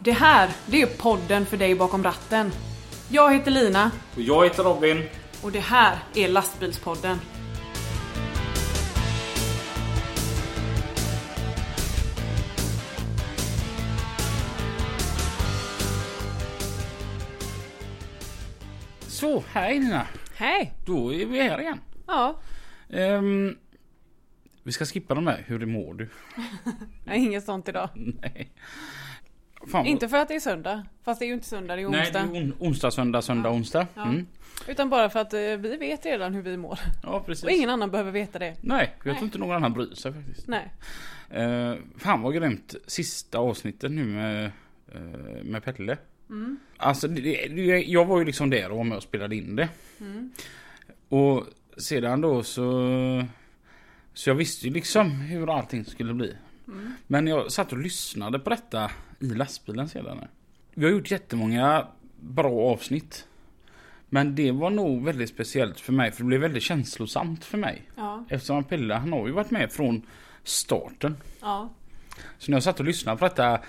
Det här, det är podden för dig bakom ratten. Jag heter Lina Och jag heter Robin. och det här är Lastbilspodden. Så, hej Nina. Hej! Då är vi här igen. Ja, Ehm, vi ska skippa de här. Hur mår du? jag har inget sånt idag. Nej. Fan, Inte för att det är söndag, fast det är ju inte söndag, det är Nej, onsdag. det är on- onsdag, söndag, söndag, onsdag. Ja. Mm. Utan bara för att eh, vi vet redan hur vi mår. Ja, precis. Och ingen annan behöver veta det. Nej, jag Nej. tror inte någon annan bryr sig faktiskt. Nej. Uh, fan vad grymt. Sista avsnittet nu med, eh, med Pelle. Mm. Alltså, det, det, jag var ju liksom där och var med och spelade in det. Mm. Och sedan då så... Så jag visste ju liksom hur allting skulle bli. Mm. Men jag satt och lyssnade på detta i lastbilen sedan. Vi har gjort jättemånga bra avsnitt. Men det var nog väldigt speciellt för mig för det blev väldigt känslosamt för mig. Ja, Eftersom Pelle han har ju varit med från starten. ja. Så när jag satt och lyssnade på detta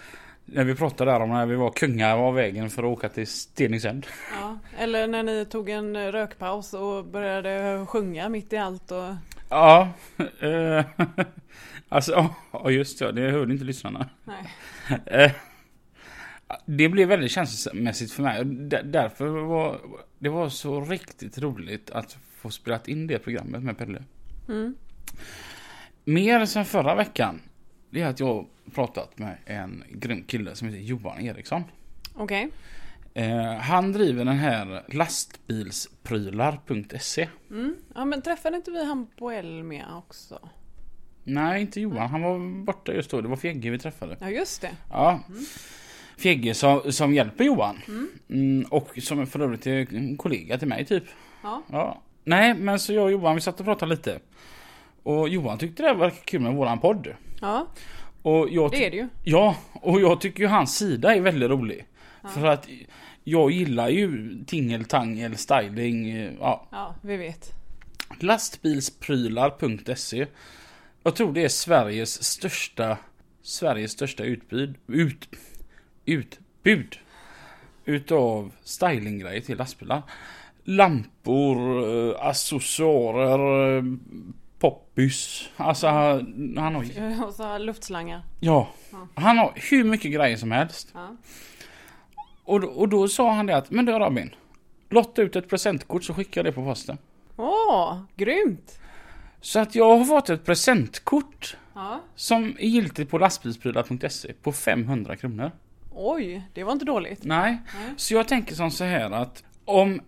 när vi pratade där om när vi var kungar av vägen för att åka till Stenungsund. ja. Eller när ni tog en rökpaus och började sjunga mitt i allt och... Ja, eh, alltså ja just det, det hörde inte lyssnarna. Nej. Eh, Det blev väldigt känslomässigt för mig. Därför var det var så riktigt roligt att få spelat in det programmet med Pelle. Mm. Mer sen förra veckan. Det är att jag har pratat med en grym kille som heter Johan Eriksson. Okej. Eh, han driver den här lastbilsprylar.se. Mm. Ja men träffade inte vi han på Elmia också? Nej, inte Johan. Han var borta just då. Det var Fjegge vi träffade. Ja just det. Ja. Fjegge som, som hjälper Johan. Mm, och som för övrigt är en kollega till mig typ. Ja. Ja. Nej, men så jag och Johan vi satt och pratade lite. Och Johan tyckte det var kul med våran podd. Ja, Och jag det är det ju. Ja, och jag tycker ju hans sida är väldigt rolig. För att jag gillar ju tingeltangel, styling, eh, ja. Ja, vi vet. Lastbilsprylar.se Jag tror det är Sveriges största Sveriges största utbud ut, Utbud Utav stylinggrejer till lastbilar Lampor, eh, accessoarer, eh, Poppys Alltså han har Och så luftslangar. Ja Ja. Han har hur mycket grejer som helst Ja. och, då- och då sa han det att Men du Robin Lotta ut ett presentkort så skickar jag det på posten Åh, grymt! Så att jag har fått ett presentkort Ja. som är giltigt på lastbilsprylar.se på 500 kronor. Oj, det var inte dåligt. Nej, Nej. så jag tänker som så här att om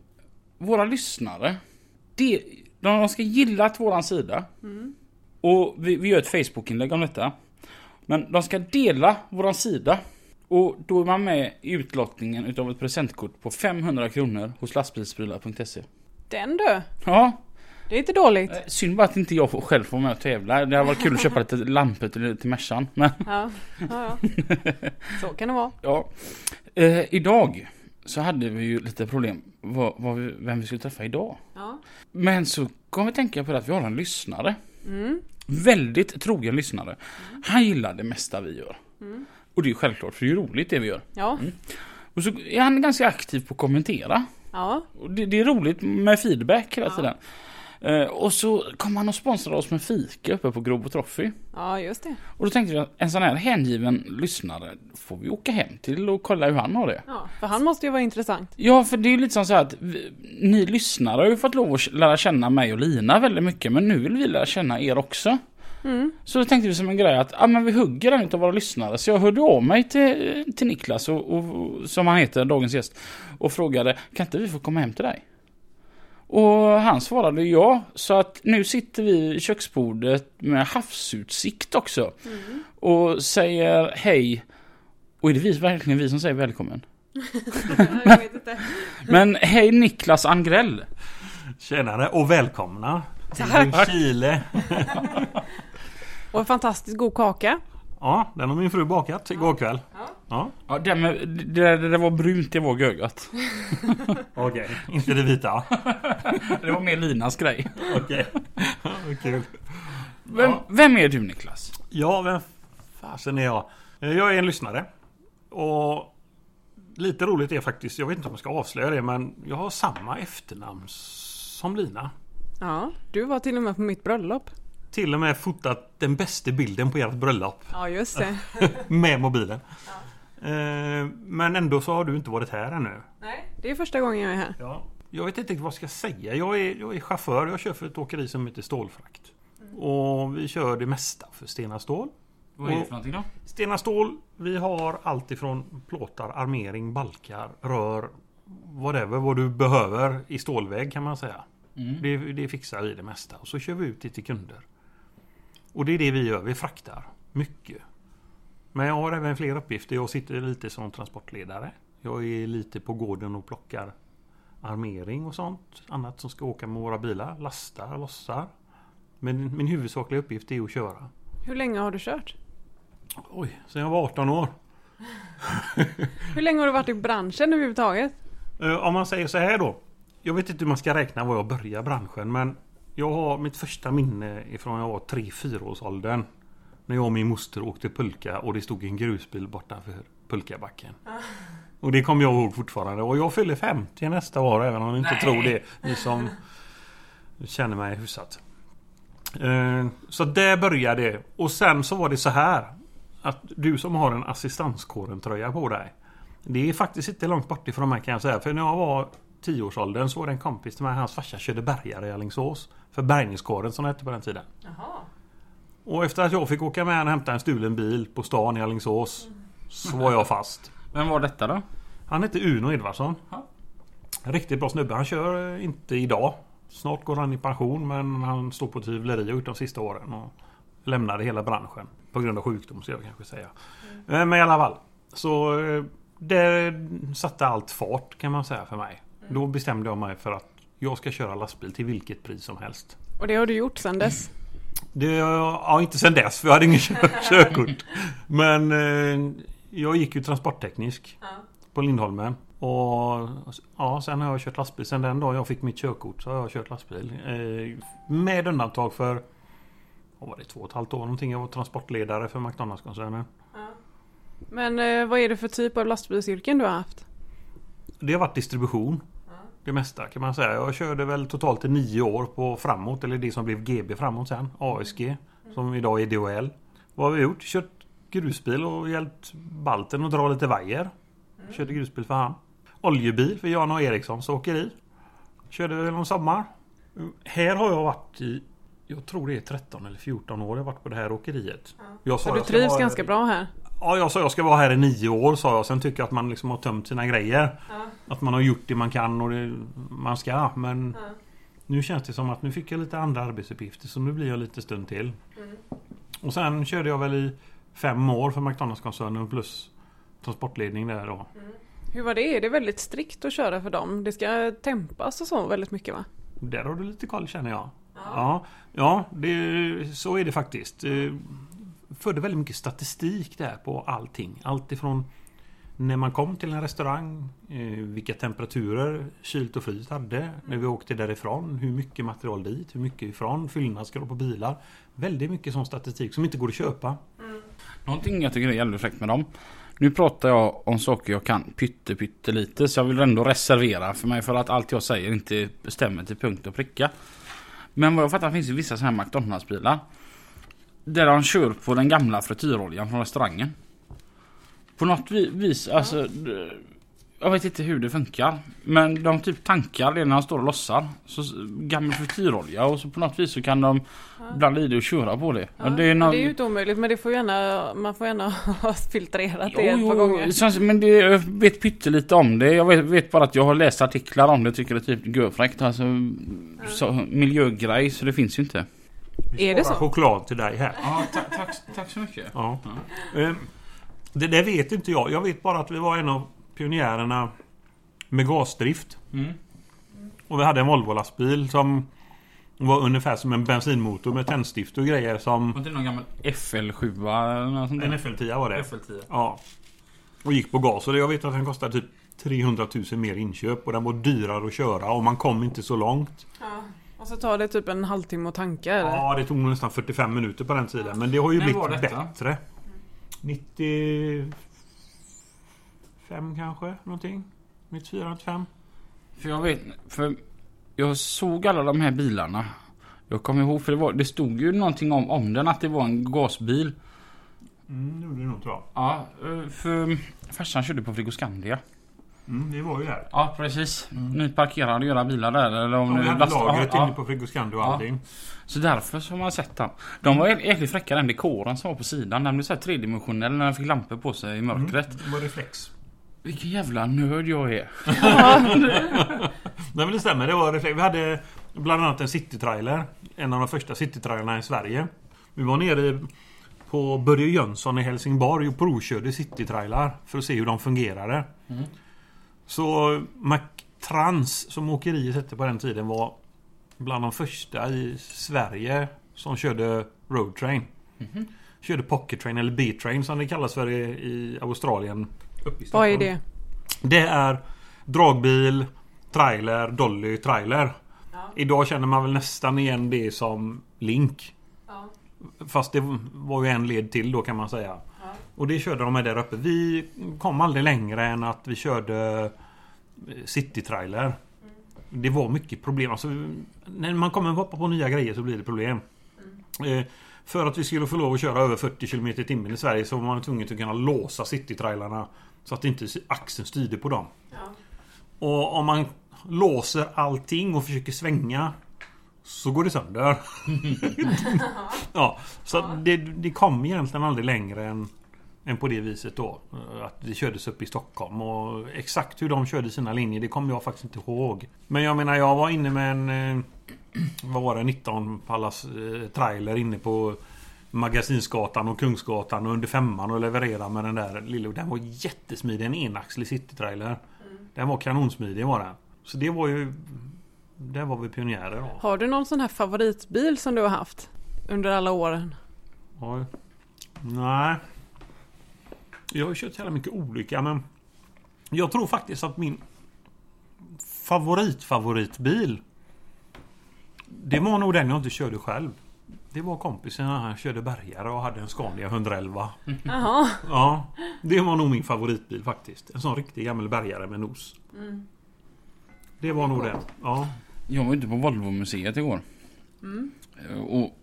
våra lyssnare, de, de ska gilla att våran sida Mm. och vi, vi gör ett Facebook-inlägg om detta. Men de ska dela våran sida och då är man med i utlottningen utav ett presentkort på 500 kronor hos lastbilsprylar.se. Den du! Ja, Det är inte dåligt. eh, synd bara att inte jag själv får med och tävla. Det hade varit kul att köpa lite lampor till, till Mercan. Men Ja, ja, ja. Så kan det vara. Ja. Eh, idag så hade vi ju lite problem vad, vad vi, vem vi skulle träffa idag. Ja. Men så kom vi tänka på det att vi har en lyssnare. Mm. Väldigt trogen lyssnare. Han gillar det mesta vi gör. Mm. Och det är ju självklart för det är ju roligt det vi gör. Ja. Och så är han ganska aktiv på att kommentera. Ja. Och det, det är roligt med feedback hela Ja. tiden. Eh, och så kom han och sponsrade oss med fika uppe på Grobo Trophy. Ja, just det. Och då tänkte jag att en sån här hängiven lyssnare får vi åka hem till och kolla hur han har det. Ja, för han måste ju vara intressant. Ja, för det är ju lite som så här att vi, ni lyssnare har ju fått lov att lära känna mig och Lina väldigt mycket, men nu vill vi lära känna er också. Mm. Så då tänkte vi som en grej att ah, men vi hugger en av våra lyssnare. Så jag hörde av mig till, till Niklas, och, och, som han heter, dagens gäst, och frågade kan inte vi få komma hem till dig? Och han svarade ja, så att nu sitter vi i köksbordet med havsutsikt också. Mm. Och säger hej. Och är det vi, verkligen vi som säger välkommen? Jag vet inte. Men hej Niklas Angrell. Tjenare och välkomna till Tack. Chile. Och en fantastiskt god kaka. Ja, den har min fru bakat igår kväll. Ja. Ja, Ja, det, med, det, det, det var brunt, det var gögat. okej. Inte det vita. Det var mer Linas grej. Okej. Vad Kul. Vem, Ja. vem är du Niklas? Ja, vem fasen är jag? Jag är en lyssnare. Och lite roligt är faktiskt, jag vet inte om jag ska avslöja det, men jag har samma efternamn som Lina. Ja, du var till och med på mitt bröllop. Till och med fotat den bästa bilden på ert bröllop Ja, just det. med mobilen. Eh, Men ändå så har du inte varit här ännu. Nej, det är första gången jag är här. Ja. Jag vet inte vad jag ska säga. Jag är, jag är chaufför. Jag kör för ett åkeri som heter Stålfrakt. Och vi kör det mesta för Stena Stål. Vad är det för någonting då? Stena Stål, vi har allt ifrån plåtar, armering, balkar, rör, whatever vad du behöver i stålväg kan man säga. Mm. Det, det fixar vi det mesta och så kör vi ut det till kunder. Och det är det vi gör, vi fraktar mycket. Men jag har även fler uppgifter. Jag sitter lite som transportledare. Jag är lite på gården och plockar armering och sånt. Annat som ska åka med våra bilar. Lastar, lossar. Men min huvudsakliga uppgift är att köra. Hur länge har du kört? Oj, sen jag var 18 år. Hur länge har du varit i branschen överhuvudtaget? Eh, Om man säger så här då. Jag vet inte hur man ska räkna var jag började branschen men jag har mitt första minne ifrån jag var 3-4 års åldern. När jag och min moster åkte pulka och det stod en grusbil bortanför pulkabacken. Och det kommer jag ihåg fortfarande. Och jag fyller 50 nästa år även om ni inte tror det. Ni som känner mig hyfsat. Eh, Så där började det. Och sen så var det så här. Att du som har en assistanskåren-tröja på dig. Det är faktiskt inte långt bort ifrån mig kan jag säga. För när jag var 10-årsåldern så var det en kompis till mig. Hans farsa körde bärgare i Alingsås. För bärgningskåren som det hette på den tiden. Jaha. Och efter att jag fick åka med och hämta en stulen bil på stan i Alingsås. Så var jag fast. Vem var detta då? Han heter Uno Edvardsson. Ja. Riktigt bra snubbe. Han kör eh, inte idag. Snart går han i pension men han står på ett hyvleri och gjort de sista åren. Och lämnade hela branschen. På grund av sjukdom ska jag kanske säga. Eh, Men i alla fall. Så eh, det satte allt fart kan man säga för mig. Då bestämde jag mig för att jag ska köra lastbil till vilket pris som helst. Och det har du gjort sedan dess? Det, ja, inte sen dess för jag hade ingen kör, körkort. Men eh, jag gick ju transportteknisk på Lindholmen. Och ja, sen har jag kört lastbil. Sen den dagen jag fick mitt körkort så har jag kört lastbil. Eh, med undantag för vad var det, två och ett halvt år någonting. Jag var transportledare för McDonalds-koncernen. Men eh, vad är det för typ av lastbilsyrken du har haft? Det har varit distribution. Det mesta kan man säga. Jag körde väl totalt i nio år på framåt. Eller det som blev GB framåt sen. ASG. Som idag är DHL. Vad har vi gjort? Kört grusbil och hjälpt Balten att dra lite vajer. Körde grusbil för han. Oljebil för Jan och Erikssons åkeri. Körde väl någon sommar. Här har jag varit i jag tror det är 13 eller 14 år jag varit på det här åkeriet. Jag sa Så du jag ska trivs ganska bra här? Ja, jag sa jag ska vara här i nio år sa jag. Sen tycker jag att man liksom har tömt sina grejer. Att man har gjort det man kan och det man ska. Men nu känns det som att nu fick jag lite andra arbetsuppgifter. Så nu blir jag lite stund till. Och sen körde jag väl i fem år för McDonalds-koncernen plus transportledning där då. Hur var det? Är det väldigt strikt att köra för dem? Det ska tempas och så väldigt mycket va? Där har du lite koll känner jag. Ja, ja det, så är det faktiskt. Eh, Förde väldigt mycket statistik där på allting. Allt ifrån när man kom till en restaurang, eh, vilka temperaturer kylt och fryst hade, när vi åkte därifrån, hur mycket material dit, hur mycket ifrån, fyllnadsgrad på bilar. Väldigt mycket sån statistik som inte går att köpa. Någonting jag tycker är jävligt fräckt med dem. Nu pratar jag om saker jag kan pytte pytte lite så jag vill ändå reservera för mig för att allt jag säger inte stämmer till punkt och pricka. Men vad jag fattar finns det vissa sådana här McDonalds-bilar. Där de kör på den gamla frityroljan från restaurangen. På något vi- vis, alltså... Jag vet inte hur det funkar. Men de typ tankar det när de står och lossar. Så gammal frityrolja och så på något vis så kan de blanda i det och köra på det. Ja, Och det, är någon- ju inte omöjligt men det får gärna, man får gärna ha filtrerat det Jo, ett par gånger. Men det, jag vet pyttelite om det. Jag vet, vet bara att jag har läst artiklar om det. Tycker det är typ görfräckt. Alltså, så, miljögrej. Så det finns ju inte. Är det så? choklad till dig här. Ja, tack, tack så mycket. Ja. Eh, Det där vet inte jag. Jag vet bara att vi var en av pionjärerna med gasdrift. Mm. Och vi hade en Volvo-lastbil som var ungefär som en bensinmotor med tändstift och grejer som... Var inte det någon gammal FL7 eller något sånt En där? FL10 var det. FL10. Ja. Och gick på gas. Och det- jag vet att den kostade typ 300 000 mer inköp. Och den var dyrare att köra och man kom inte så långt. Ja. Och så tar det typ en halvtimme att tanka eller? Ja, det tog nog nästan 45 minuter på den tiden. Men det har ju När blivit bättre. 95 95 kanske, någonting. 94, 95. För jag vet, för jag såg alla de här bilarna. Jag kommer ihåg, för det, var, det stod ju någonting om, om den att det var en gasbil. Mm, det gjorde det nog tror jag. Ja, eh, för farsan körde på Frigoscandia. Mm, det var ju där. Ja, precis. Ni parkerade era bilar där eller om Ja, vi ni hade lastade- lagret ja, inne på Frigoscandia och Ja. allting. Så därför så har man sett den. De var jäkligt fräcka den dekoren som var på sidan. Den blev så här tredimensionell när den fick lampor på sig i mörkret. Det var reflex. Vilken jävla nörd jag är. Nej men det stämmer, det var reflex. Vi hade bland annat en citytrailer. En av de första citytrailerna i Sverige. Vi var nere i- på Börje Jönsson i Helsingborg och provkörde citytrailar för att se hur de fungerade. Mm. Så McTrans som åkeriet hette på den tiden var bland de första i Sverige som körde roadtrain. Mhm. Körde pocket train eller B-train som det kallas för i, i Australien. I Vad är det? Det är dragbil, trailer, dolly, trailer. Idag känner man väl nästan igen det som Link. Fast det var ju en led till då kan man säga. Och det körde de med där uppe. Vi kom aldrig längre än att vi körde City-trailer. Det var mycket problem. Alltså, när man kommer hoppa på nya grejer så blir det problem. Eh, för att vi skulle få lov att köra över 40 km i timmen i Sverige så var man tvungen att kunna låsa City-trailarna så att inte axeln styrde på dem. Och om man låser allting och försöker svänga så går det sönder. ja, så att det, det kom egentligen aldrig längre än, än på det viset då. Att det kördes upp i Stockholm. Och exakt hur de körde sina linjer det kommer jag faktiskt inte ihåg. Men jag menar jag var inne med en... eh, Vad var det? 19 pallas eh, trailer inne på Magasinsgatan och Kungsgatan och under femman och leverera med den där lilla. Den var jättesmidig. En enaxlig citytrailer. Den var kanonsmidig var den. Så det var ju... Där var vi pionjärer då. Har du någon sån här favoritbil som du har haft under alla åren? Oj. Nej. Jag har kört jävla mycket olika men... Jag tror faktiskt att min favorit favoritbil Det var nog den jag inte körde själv. Det var kompisen han körde bärgare och hade en Scania 111. Jaha. Ja, det var nog min favoritbil faktiskt. En sån riktig gammal bärgare med nos. Det var nog den. Ja. Jag var ute på Volvo-museet igår. Eh, Och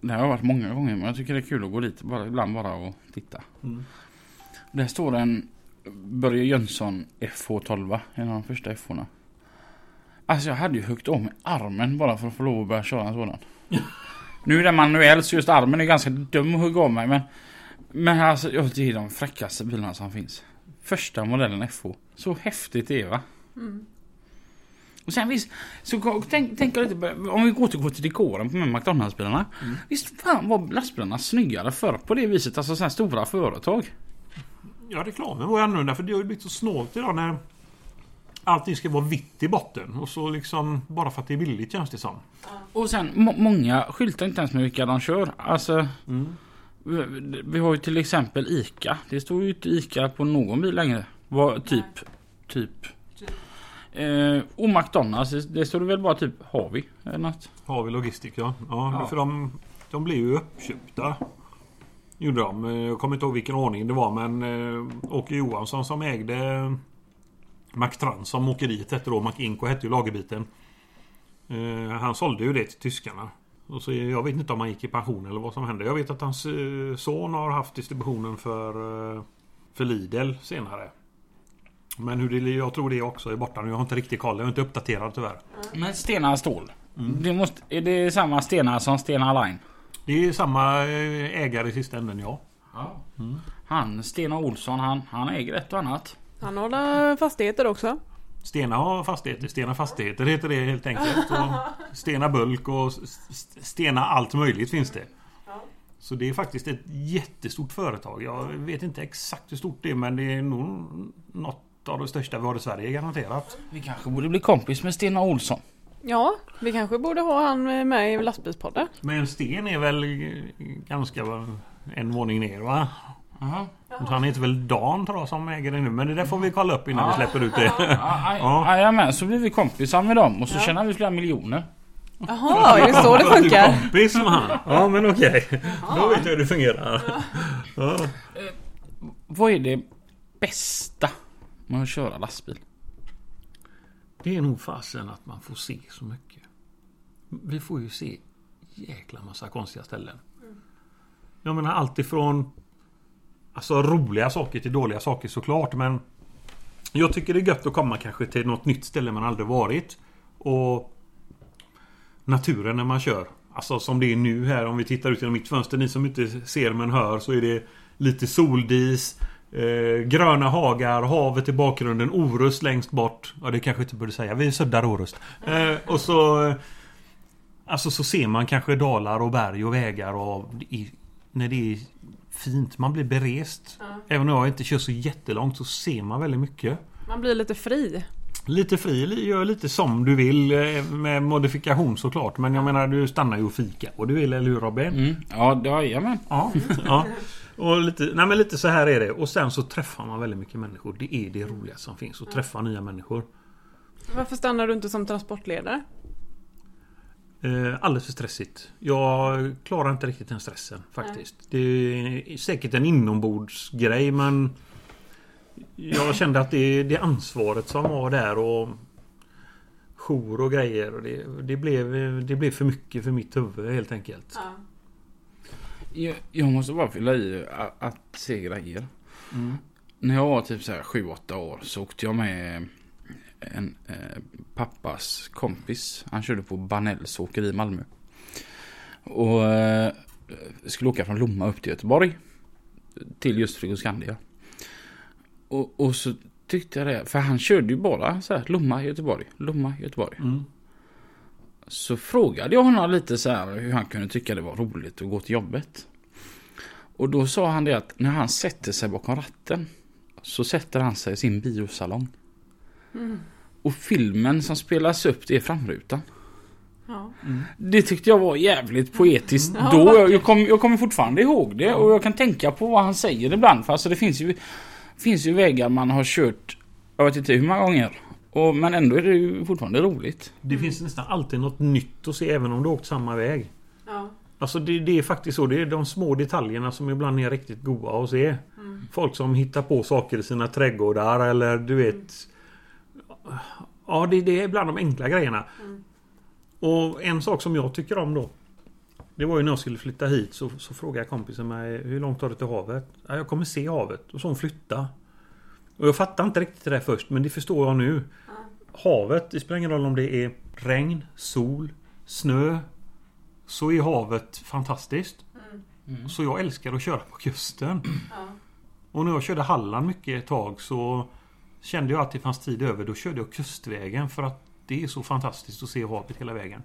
det har jag varit många gånger men jag tycker det är kul att gå dit bara, ibland bara och titta. Mm. Där står en Börje Jönsson FH12, en av de första FH-orna. Alltså jag hade ju huggit mig armen bara för att få lov att börja köra en sådan. nu är den manuell så just armen är ganska dum att hugga av mig men Men alltså jag det är de fräckaste bilarna som finns. Första modellen FH. Så häftigt det är va? Och sen visst, så tänk, tänk lite om vi återgår till dekoren på de McDonalds-bilarna. Visst fan var lastbilarna snyggare förr på det viset, alltså så här stora företag. Ja, reklamen var ju annorlunda för det har ju blivit så snålt idag när Allting ska vara vitt i botten och så liksom bara för att det är billigt känns det som. Och sen må, många skyltar inte ens med vilka de kör. Alltså Mm. vi, vi har ju till exempel ICA. Det står ju inte ICA på någon bil längre. Vad, typ. Typ. Eh, och McDonalds, det, står det väl bara typ Harvey eller något. Har vi logistik ja. ja, Ja. För de, de blev ju uppköpta. Gjorde de. Eh, Jag kommer inte ihåg vilken ordning det var men eh, Åke Johansson som ägde McTrans som åkeriet hette då. McInco hette ju lagerbiten. Eh, Han sålde ju det till tyskarna. Och så, jag vet inte om han gick i pension eller vad som hände. Jag vet att hans eh, son har haft distributionen för, eh, för Lidl senare. Men hur det, jag tror det också är borta nu. Jag har inte riktigt koll. Jag är inte uppdaterad tyvärr. Men Stena Stål. Det måste, är det samma Stena som Stena Line? Det är samma eh, ägare i sista änden ja. Ja. Han Stena Olsson han, han äger ett och annat. Han har fastigheter också. Stena har fastigheter. Stena Fastigheter heter det helt enkelt. Och Stena Bulk och Stena allt möjligt finns det. Så det är faktiskt ett jättestort företag. Jag vet inte exakt hur stort det är men det är nog något av det största vi har i Sverige garanterat. Vi kanske borde bli kompis med Stena Olsson. Ja, vi kanske borde ha han med i lastbilspodden. Men Sten är väl ganska en våning ner va? Jaha. Så Han heter väl Dan tror jag som äger det nu. Men det där får vi kolla upp innan vi släpper ut det. Ja. Jajamän, så blir vi kompisar med dem och så Ja. tjänar vi flera miljoner. Jaha, är det så det Du funkar? kompis med han? Ja men okej. Då vet jag hur det fungerar. Ja. Vad är det bästa med att köra lastbil? Det är nog fasen att man får se så mycket. Vi får ju se jäkla massa konstiga ställen. Jag menar allt ifrån Alltså roliga saker till dåliga saker såklart men Jag tycker det är gött att komma kanske till något nytt ställe man aldrig varit. Och Naturen när man kör. Alltså som det är nu här om vi tittar ut genom mitt fönster. Ni som inte ser men hör så är det lite soldis. Eh, gröna hagar, havet i bakgrunden, Orust längst bort. Ja det kanske inte borde säga. Vi suddar Orust. Eh, och så... Alltså så ser man kanske dalar och berg och vägar och i, när det är fint. Man blir berest. Även om jag inte kör så jättelångt så ser man väldigt mycket. Man blir lite fri. Lite fri, gör lite som du vill eh, med modifikation såklart. Men jag menar du stannar ju och fika och du vill, eller hur Robin? Mm. Ja, det- jajamän. Ja. ja. Och lite, nej men lite så här är det. Och sen så träffar man väldigt mycket människor. Det är det roliga som finns. Att träffa nya människor. Varför stannar du inte som transportledare? Eh, alldeles för stressigt. Jag klarar inte riktigt den stressen faktiskt. Det är säkert en inombordsgrej men jag kände att det, det ansvaret som var där och jour och grejer. Och det, det, blev, det blev för mycket för mitt huvud helt enkelt. Jag, jag måste bara fylla i att se grejer. När jag var typ så här 7-8 år så åkte jag med en eh, pappas kompis. Han körde på Banells åkeri i Malmö. Och eh, skulle åka från Lomma upp till Göteborg. Till just Frigoscandia. Och, och så tyckte jag det. För han körde ju bara så här Lomma, Göteborg, Lomma, Göteborg. Mm. Så frågade jag honom lite så här hur han kunde tycka det var roligt att gå till jobbet. Och då sa han det att när han sätter sig bakom ratten så sätter han sig i sin biosalong. Och filmen som spelas upp det är framrutan. Ja. Det tyckte jag var jävligt poetiskt Ja, då. vackert. Jag, kom, jag kommer fortfarande ihåg det och jag kan tänka på vad han säger ibland. För alltså det finns ju, finns ju vägar man har kört, jag vet inte hur många gånger. Och, men ändå är det ju fortfarande roligt. Det finns nästan alltid något nytt att se även om du åkt samma väg. Ja. Alltså det, det är faktiskt så. Det är de små detaljerna som ibland är riktigt goda att se. Folk som hittar på saker i sina trädgårdar eller du vet. Ja, det, det är bland de enkla grejerna. Och en sak som jag tycker om då. Det var ju när jag skulle flytta hit så, så frågade kompisen mig hur långt har du till havet? Ja, jag kommer se havet. Och så hon flytta. Och jag fattar inte riktigt det där först men det förstår jag nu. Havet, det spelar ingen roll om det är regn, sol, snö. Så är havet fantastiskt. Så jag älskar att köra på kusten. Och när jag körde Halland mycket ett tag så kände jag att det fanns tid över. Då körde jag kustvägen för att det är så fantastiskt att se havet hela vägen.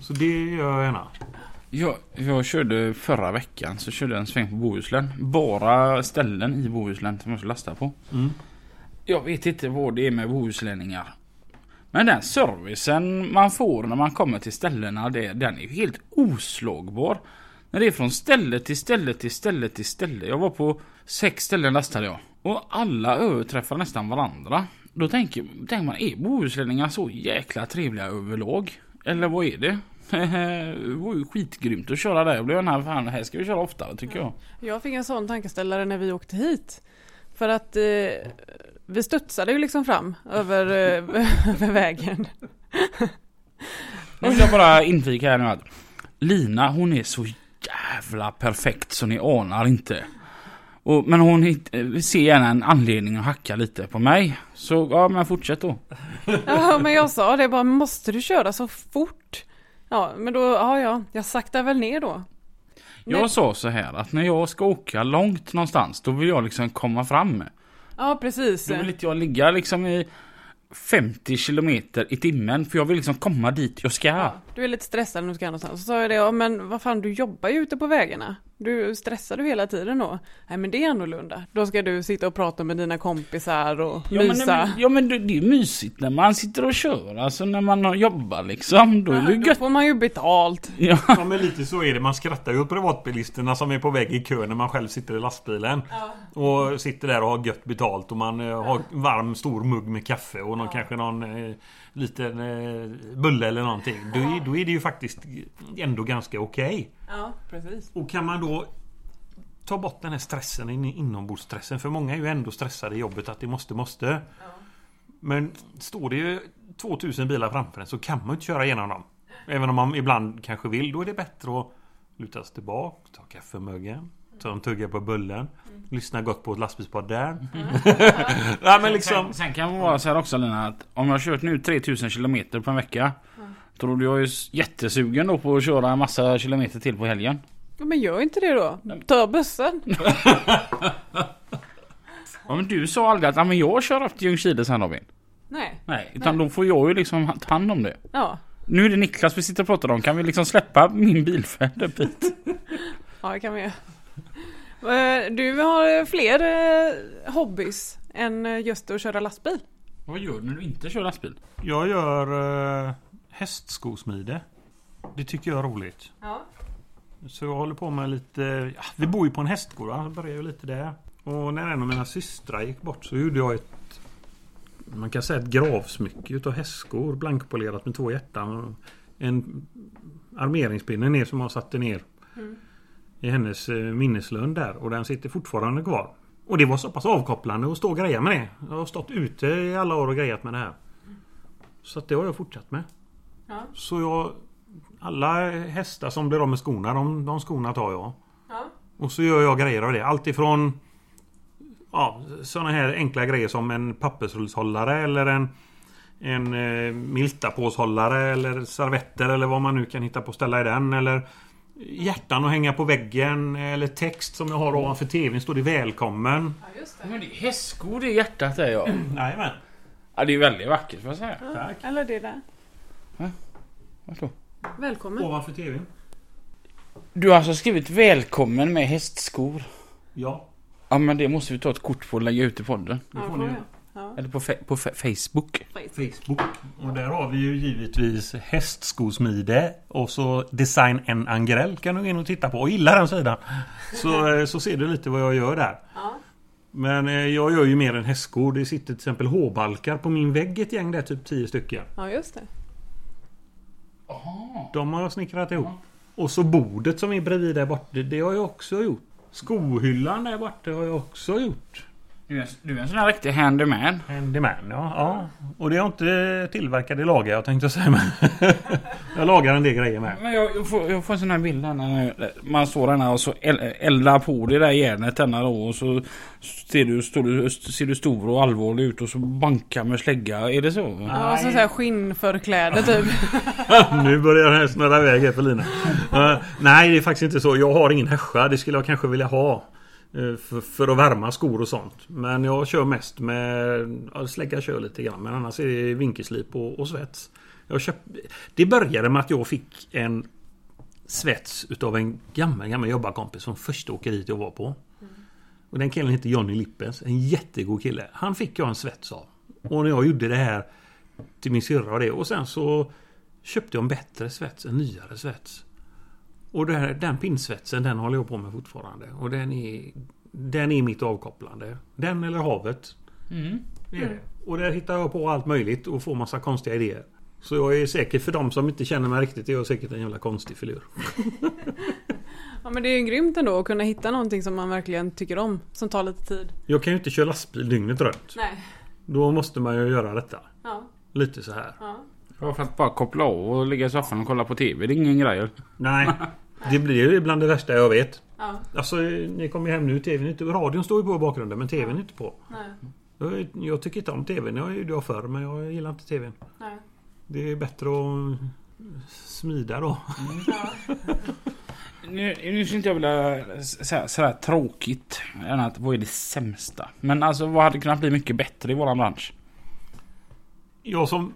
Så det gör jag gärna. Jag, jag körde förra veckan så körde jag en sväng på Bohuslän. Bara ställen i Bohuslän som jag ska lasta på. Mm. Jag vet inte vad det är med bohuslänningar. Men den servicen man får när man kommer till ställena, det, den är ju helt oslagbar. När det är från ställe till ställe till ställe till ställe. Jag var på sex ställen lastade jag. Och alla överträffar nästan varandra. Då tänker, tänker man, är bohuslänningar så jäkla trevliga överlag? Eller vad är det? Det var ju skitgrymt att köra där. Jag blev här, fan, här ska vi köra oftare tycker jag. Jag fick en sån tankeställare när vi åkte hit. För att eh, vi studsade ju liksom fram över, eh, över vägen. Nu vill jag bara inflika här nu att Lina hon är så jävla perfekt så ni anar inte. Och, men hon eh, ser gärna en anledning att hacka lite på mig. Så ja men fortsätt då. Ja, men jag sa det bara, måste du köra så fort? Ja, men då, ja, ja, jag saktar väl ner då. Jag sa så här att när jag ska åka långt någonstans då vill jag liksom komma fram. Ja, precis. Då vill inte jag ligga liksom i 50 kilometer i timmen för jag vill liksom komma dit jag ska. Ja, du är lite stressad när du ska någonstans. Så sa jag det, ja men vad fan du jobbar ju ute på vägarna. Du stressar du hela tiden då? Nej men det är annorlunda. Då ska du sitta och prata med dina kompisar och Ja men, mysa. ja men det, det är mysigt när man sitter och kör, alltså när man jobbar liksom. Då är det då gött. får man ju betalt. Ja. Ja men lite så är det. Man skrattar ju åt privatbilisterna som är på väg i kö när man själv sitter i lastbilen. Och sitter där och har gött betalt och man eh, har varm stor mugg med kaffe och någon, kanske någon eh, liten eh, bulle eller någonting. Då är, då är det ju faktiskt ändå ganska okej. Ja, precis. Och kan man då ta bort den här stressen, in- inombordsstressen. För många är ju ändå stressade i jobbet att det måste, måste. Men står det ju 2000 bilar framför en så kan man ju inte köra igenom dem. Även om man ibland kanske vill. Då är det bättre att luta sig tillbaka, ta kaffemuggen, ta en tugga på bullen, lyssna gott på ett lastbilspodd där. Nej men liksom... Sen, sen kan det vara så här också Lina att om jag har kört nu 3000 kilometer på en vecka. Tror jag är jättesugen då på att köra en massa kilometer till på helgen. Ja, men gör inte det då. Ta bussen. Ja, men du sa aldrig att ja, men jag kör upp till Ljungskile sen Robin. Nej. Nej, utan då får jag ju liksom ta hand om det. Ja. Nu är det Niklas vi sitter och pratar om. Kan vi liksom släppa min bilfärd upp hit? Ja, det kan vi göra. Eh, Du har fler eh, hobbys än eh, just att köra lastbil. Vad gör du när du inte kör lastbil? Jag gör hästskosmide. Det tycker jag är roligt. Ja. Så jag håller på med lite... Ja, vi bor ju på en hästgård. Jag började ju lite där. Och när en av mina systrar gick bort så gjorde jag ett... Man kan säga ett gravsmycke utav hästskor. Blankpolerat med två hjärtan. Och en armeringspinne ner som jag satte ner. I hennes eh, minneslund där. Och den sitter fortfarande kvar. Och det var så pass avkopplande att stå och greja med det. Jag har stått ute i alla år och grejat med det här. Så att det har jag fortsatt med. Ja. Så jag... Alla hästar som blir av med skorna, de, de skorna tar jag. Ja. Och så gör jag grejer av det. Allt ifrån ja, sådana här enkla grejer som en pappersrullshållare eller en en eh, miltapåshållare eller servetter eller vad man nu kan hitta på att ställa i den. Eller hjärtan att hänga på väggen. Eller text som jag har ovanför tvn. Står det välkommen. Ja, just Men det är hästskor det är hjärtat är jag. Jajamän. Ja det är väldigt vackert får jag säga. Tack. Eller det där. Vadå? Välkommen. Ovanför tvn. Du har alltså skrivit välkommen med hästskor. Ja. Ja men det måste vi ta ett kort på och lägga ut i podden. Ja, får ni göra. Ja. Eller på, fe- på fe- Facebook. Facebook. Och där har vi ju givetvis hästskosmide och så Design en Angrell kan du gå in och titta på och gilla den sidan. Så, eh, så ser du lite vad jag gör där. Ja. Men eh, jag gör ju mer än hästskor. Det sitter till exempel H-balkar på min vägg ett gäng där, typ 10 stycken. ja, just det. De har jag snickrat ihop. Och så bordet som är bredvid där borta, det har jag också gjort. Skohyllan där borta har jag också gjort. Du är, du är en sån här riktig handyman. Handyman, ja. ja. Och det är jag inte tillverkat, det lagar jag tänkte säga. Men jag lagar en del grejer med. Men jag, jag, får, jag får en sån här bild här när man står där och så el- eldar på det där järnet denna då och så ser du, står du, ser du stor och allvarlig ut och så bankar med slägga. Är det så? Ja, och så, här skinnförkläde typ. nu börjar det här snurra iväg här för Lina. Eh, nej, det är faktiskt inte så. Jag har ingen hässja. Det skulle jag kanske vilja ha. Eh, För, för att värma skor och sånt. Men jag kör mest med... ja, Slägga kör lite grann. Men annars är det vinkelslip och, och svets. Jag köpt, det började med att jag fick en svets utav en gammal, gammal jobbarkompis från första åkeriet jag var på. Och den killen heter Johnny Lippens. En jättegod kille. Han fick jag en svets av. Och när jag gjorde det här till min syrra och det. Och sen så köpte jag en bättre svets, en nyare svets. Och det här, den pinsvetsen den håller jag på med fortfarande. Och den är, den är mitt avkopplande. Den eller havet. Mm. Det är det. Och där hittar jag på allt möjligt och får massa konstiga idéer. Så jag är säker, för de som inte känner mig riktigt, är jag säkert en jävla konstig filur. Ja, men det är ju grymt ändå att kunna hitta någonting som man verkligen tycker om. Som tar lite tid. Jag kan ju inte köra lastbil dygnet runt. Nej. Då måste man ju göra detta. Ja. Lite så här. Ja. Ja, för att bara koppla av och ligga i soffan och kolla på TV. Det är ingen grej. Nej, det blir ju bland det värsta jag vet. Ja. Alltså, ni kommer ju hem nu. TVn är inte, radion står ju på i bakgrunden, men TVn är inte på. Nej. Jag, jag tycker inte om TVn. Jag gjorde jag förr, men jag gillar inte TVn. Nej. Det är bättre att smida då. Nu, nu skulle inte jag vilja säga sådär tråkigt. Än att vad är det sämsta? Men alltså vad hade kunnat bli mycket bättre i våran bransch? Ja, som,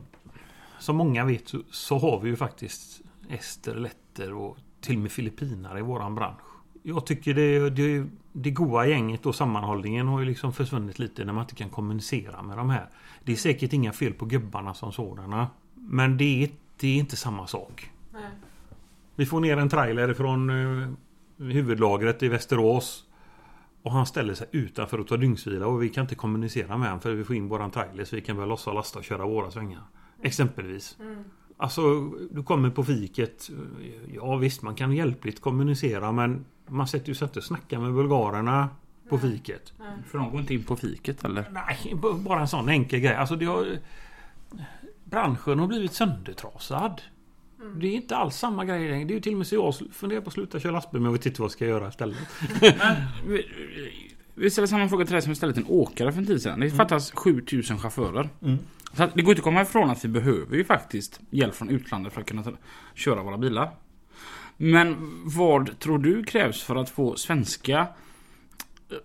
som många vet så, så har vi ju faktiskt ester, letter och till och med filippinare i våran bransch. Jag tycker det, det, det goa gänget och sammanhållningen har ju liksom försvunnit lite när man inte kan kommunicera med de här. Det är säkert inga fel på gubbarna som sådana. Men det är, det är inte samma sak. Nej. Vi får ner en trailer från eh, huvudlagret i Västerås. Och han ställer sig utanför och tar dygnsvila och vi kan inte kommunicera med honom för vi får in våran trailer så vi kan börja lossa och lasta och köra våra svängar. Exempelvis. Alltså, du kommer på fiket. Ja visst, man kan hjälpligt kommunicera men man sätter ju sig inte och snackar med bulgarerna på fiket. För de går inte in på fiket eller? Nej, bara en sån enkel grej. Alltså det har... Branschen har blivit söndertrasad. Det är inte alls samma grej längre. Det är ju till och med så jag funderar på att sluta köra lastbil men jag vet inte vad jag ska göra istället. vi ställer samma fråga till dig som vi ställde till en åkare för en tid sedan. Det fattas 7000 chaufförer. Mm. Så att det går inte att komma ifrån att vi behöver ju faktiskt hjälp från utlandet för att kunna köra våra bilar. Men vad tror du krävs för att få svenska eh,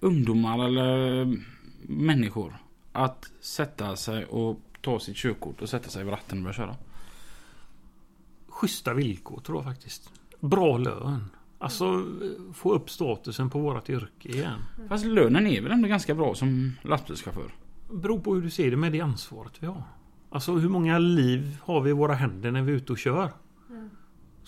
ungdomar eller människor att sätta sig och ta sitt körkort och sätta sig vid ratten och börja köra? Schyssta villkor tror jag faktiskt. Bra lön. Alltså få upp statusen på vårt yrke igen. Fast lönen är väl ändå ganska bra som lastbilschaufför? Beror på hur du ser det med det ansvaret vi har. Alltså hur många liv har vi i våra händer när vi är ute och kör?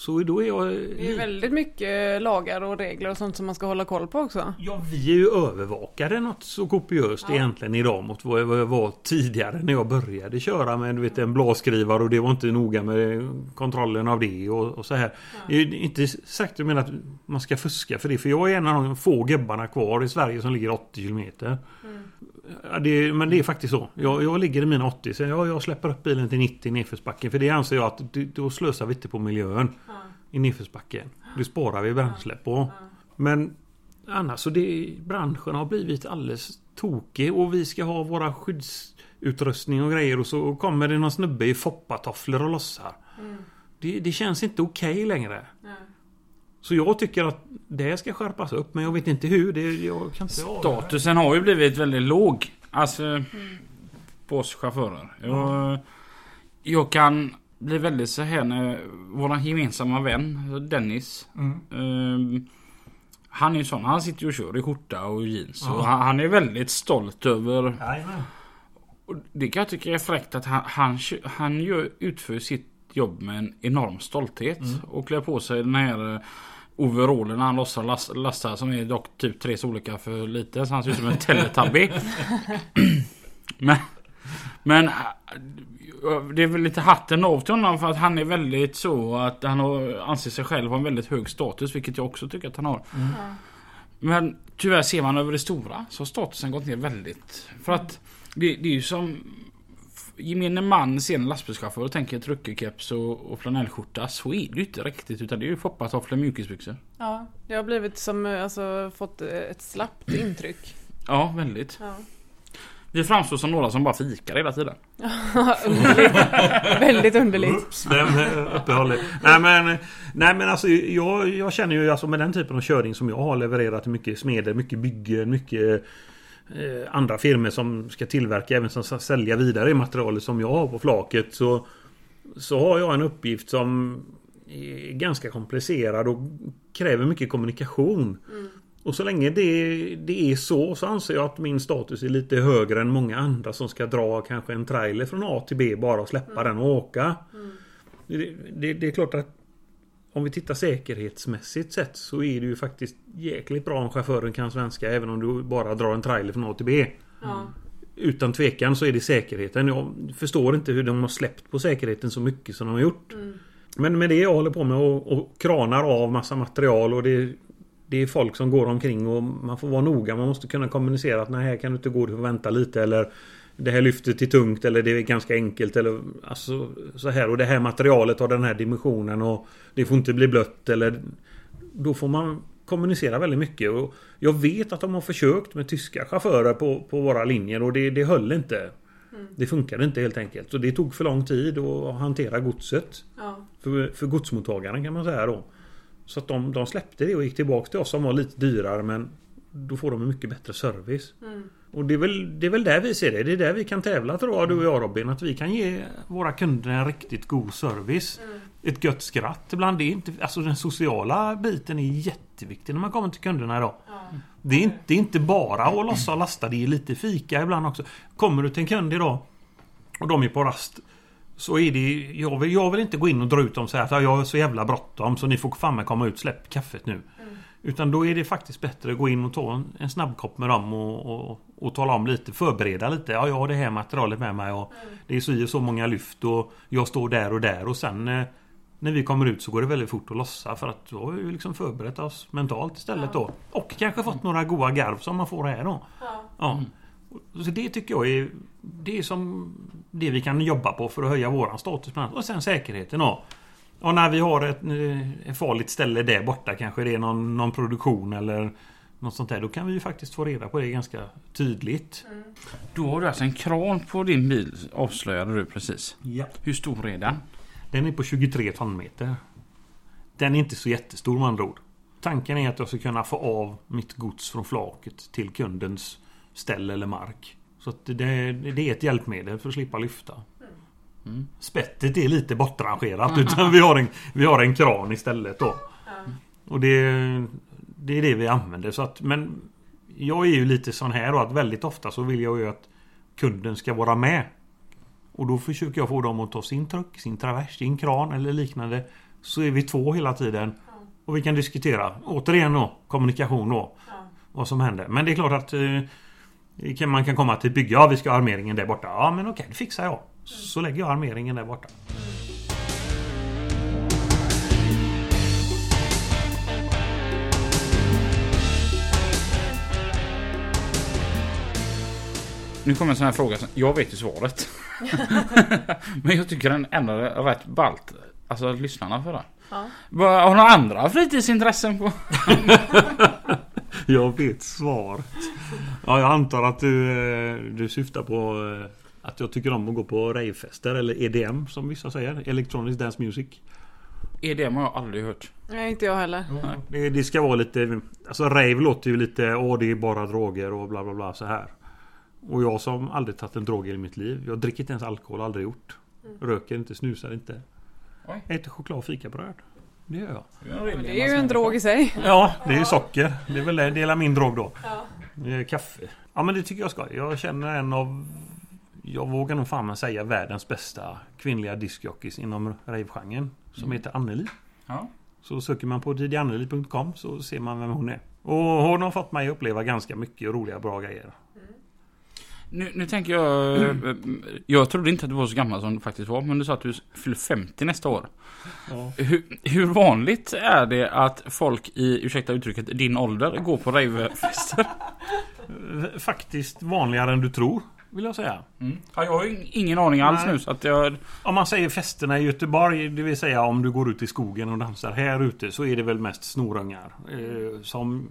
Så då är jag... Det är väldigt mycket lagar och regler och sånt som man ska hålla koll på också. Ja, vi är ju övervakade något så kopiöst Ja. egentligen idag mot vad jag var tidigare när jag började köra med du vet, en blåskrivare och det var inte noga med kontrollen av det och, och så här. Det är inte sagt jag menar att man ska fuska för det för jag är en av de få gubbarna kvar i Sverige som ligger 80 kilometer. Ja, det, men det är faktiskt så. Jag, jag ligger i mina 80 så jag, jag släpper upp bilen till 90 i nedförsbacken för det anser jag att det- då slösar vi inte på miljön i nedförsbacken. Det sparar vi bränsle på. Men annars så det, branschen har blivit alldeles tokig och vi ska ha våra skyddsutrustning och grejer och så kommer det någon snubbe i foppatofflor och lossar. Det, det känns inte okej längre. Så jag tycker att det ska skärpas upp men jag vet inte hur. Det, jag kan inte. Statusen har ju blivit väldigt låg. Alltså på oss chaufförer. Jag, jag kan bli väldigt så här när våran gemensamma vän Dennis. Mm. ehm, han är ju sån. Han sitter ju och kör i skjorta och jeans. Och han, han är väldigt stolt över. Jajamän. Och det kan jag tycka är fräckt att han, han, han gör, utför sitt jobb med en enorm stolthet. Och klär på sig den här eh, overallen när han lossar last, lastar som är dock typ tre storlekar för lite. Så han ser ut som en teletubby. men, men äh, det är väl lite hatten av till honom för att han är väldigt så att han har, anser sig själv ha en väldigt hög status. Vilket jag också tycker att han har. Men tyvärr ser man över det stora så har statusen gått ner väldigt. För att det, det är ju som Gemene man ser en lastbilschaufför och tänker truckerkeps och, och flanellskjorta. Så är det ju inte riktigt utan det är ju foppatofflor och mjukisbyxor. Ja, det har blivit som, eh, alltså fått eh, ett slappt intryck. Ja, väldigt. Ja. Vi framstår som några som bara fikar hela tiden. underligt. Väldigt underligt. Oops, vem eh, uppehåller? Nej men, nej men alltså jag, jag känner ju alltså med den typen av körning som jag har levererat mycket smeder, mycket byggen, mycket andra firmor som ska tillverka även som ska sälja vidare i materialet som jag har på flaket så så har jag en uppgift som är ganska komplicerad och kräver mycket kommunikation. Och så länge det, det är så så anser jag att min status är lite högre än många andra som ska dra kanske en trailer från A till B bara och släppa den och åka. Det, det, det är klart att om vi tittar säkerhetsmässigt sett så är det ju faktiskt jäkligt bra om chauffören kan svenska även om du bara drar en trailer från A till B. Ja. Utan tvekan så är det säkerheten. Jag förstår inte hur de har släppt på säkerheten så mycket som de har gjort. Men med det jag håller på med och, och kranar av massa material och det, det är folk som går omkring och man får vara noga. Man måste kunna kommunicera att nej här kan du inte gå, du får vänta lite eller det här lyftet är tungt eller det är ganska enkelt eller alltså så här och det här materialet har den här dimensionen och det får inte bli blött eller då får man kommunicera väldigt mycket och jag vet att de har försökt med tyska chaufförer på, på våra linjer och det, det höll inte. Det funkade inte helt enkelt och det tog för lång tid att hantera godset. Ja. För, för godsmottagaren kan man säga då. Så att de, de släppte det och gick tillbaka till oss som var lite dyrare men då får de en mycket bättre service. Mm. Och det är, väl, det är väl där vi ser det. Det är där vi kan tävla tror jag, du och jag Robin. Att vi kan ge våra kunder en riktigt god service. Ett gött skratt ibland. Det är inte, alltså den sociala biten är jätteviktig när man kommer till kunderna idag. Det är inte, det är inte bara att lossa och lasta. Det är lite fika ibland också. Kommer du till en kund idag och de är på rast. Så är det, jag vill, jag vill inte gå in och dra ut dem och säga att "Ja, jag har så jävla bråttom så ni får fan komma ut, släpp kaffet nu. Utan då är det faktiskt bättre att gå in och ta en, en snabbkopp med dem och, och, och tala om lite, förbereda lite. Ja, jag har det här materialet med mig och det är så och så många lyft och jag står där och där och sen eh, när vi kommer ut så går det väldigt fort att lossa för att då har vi liksom förberett oss mentalt istället då. Och kanske fått några goa garv som man får här då. Ja. Så det tycker jag är Det är som Det vi kan jobba på för att höja våran status. Och sen säkerheten då. Och när vi har ett, ett farligt ställe där borta kanske det är någon, någon produktion eller något sånt där. Då kan vi ju faktiskt få reda på det ganska tydligt. Då har du alltså en kran på din bil avslöjade du precis. Ja. Hur stor är den? Den är på 23 tonmeter. Den är inte så jättestor med andra ord. Tanken är att jag ska kunna få av mitt gods från flaket till kundens ställe eller mark. Så det, det är ett hjälpmedel för att slippa lyfta. Mm. Spettet är lite bortrangerat utan vi har, en, vi har en kran istället då. Och det, det är det vi använder. Så att, men jag är ju lite sån här då att väldigt ofta så vill jag ju att kunden ska vara med. Och då försöker jag få dem att ta sin truck, sin travers, sin kran eller liknande. Så är vi två hela tiden. Och vi kan diskutera, återigen då, kommunikation då. Vad som händer. Men det är klart att eh, man kan komma till ett bygge. Ja, vi ska ha armeringen där borta. Ja, men okej, det fixar jag. Så lägger jag armeringen där borta. Nu kommer en sån här fråga. Jag vet ju svaret. Men jag tycker den ändå är rätt ballt. Alltså lyssnarna för det. Ja. Har du några andra fritidsintressen på? Jag vet svaret. Ja, jag antar att du, eh, du syftar på eh, att jag tycker om att gå på ravefester eller EDM som vissa säger. Electronic Dance Music. EDM har jag aldrig hört. Nej, inte jag heller. Det, det ska vara lite... Alltså rave låter ju lite... Åh, det är bara droger och bla bla bla så här. Och jag som aldrig tagit en drog i mitt liv. Jag dricker inte ens alkohol, aldrig gjort. Röker inte, snusar inte. Oj. Äter choklad och fikabröd. Det gör jag. Det är ju en drog i sig. Ja, det är ju socker. Det är väl det. Det är min drog då. Det är kaffe. Ja men det tycker jag ska. Jag känner en av... Jag vågar nog fan säga världens bästa kvinnliga discjockeys inom ravegenren. Som heter Anneli. Ja. Så söker man på didianneli.com så ser man vem hon är. Och hon har fått mig att uppleva ganska mycket roliga bra grejer. Nu, nu tänker jag... Jag trodde inte att du var så gammal som du faktiskt var. Men du sa att du fyller 50 nästa år. Ja. Hur, hur vanligt är det att folk i, ursäkta uttrycket, din ålder går på ravefester? Faktiskt vanligare än du tror. Vill jag säga. Mm. Ja, jag har ju ingen aning alls Nej. nu så att jag... Om man säger festerna i Göteborg, det vill säga om du går ut i skogen och dansar här ute så är det väl mest snorungar. Eh, som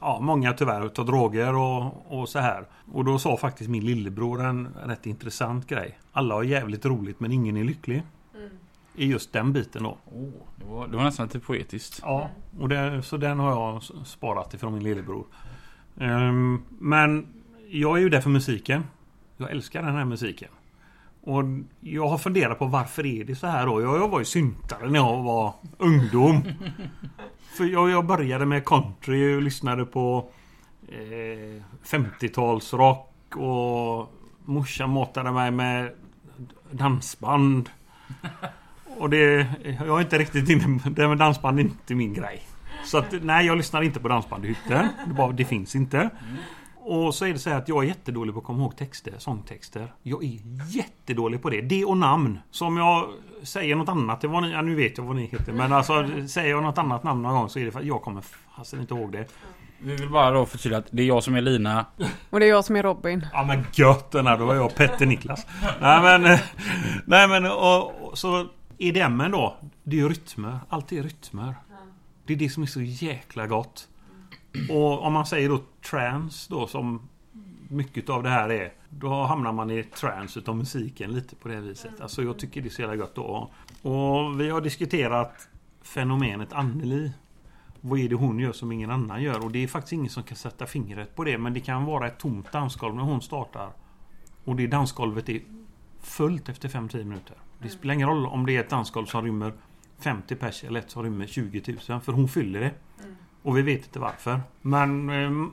Ja, många tyvärr tar droger och, och så här. Och då sa faktiskt min lillebror en rätt intressant grej. Alla har jävligt roligt men ingen är lycklig. I just den biten då. Oh, det, var, det var nästan lite poetiskt. Ja, och det, så den har jag sparat ifrån min lillebror. Ehm, men jag är ju där för musiken. Jag älskar den här musiken. Och jag har funderat på varför är det så här då? Jag, jag var ju syntare när jag var ungdom. för jag, jag började med country och lyssnade på eh, 50-talsrock och morsan matade mig med dansband. Och det, jag är inte riktigt inne det med dansband är inte min grej. Så att nej, jag lyssnar inte på dansband i hytten. Det, bara, det finns inte. Och så är det så här att jag är jättedålig på att komma ihåg texter, sångtexter. Jag är jättedålig på det. Det och namn. Som jag säger något annat, det var ni, ja, nu vet jag vad ni heter. Men alltså säger jag något annat namn någon gång så är det för att jag kommer fasen inte ihåg det. Vi vill bara då förtydliga att det är jag som är Lina. Och det är jag som är Robin. Ja men gött den här, då var jag Petter Niklas. Nej men, nej men och, och, så EDMen då. Det är ju rytmer. Allt är rytmer. Det är det som är så jäkla gott. Och om man säger då trance då som mycket av det här är. Då hamnar man i trance utav musiken lite på det viset. Alltså jag tycker det är så jävla gött då. Och vi har diskuterat fenomenet Anneli. Vad är det hon gör som ingen annan gör? Och det är faktiskt ingen som kan sätta fingret på det. Men det kan vara ett tomt dansgolv när hon startar. Och det dansgolvet är fullt efter 5-10 minuter. Det spelar ingen roll om det är ett dansgolv som rymmer 50 pers eller ett som rymmer 20 000. För hon fyller det. Mm. Och vi vet inte varför. Men ehm,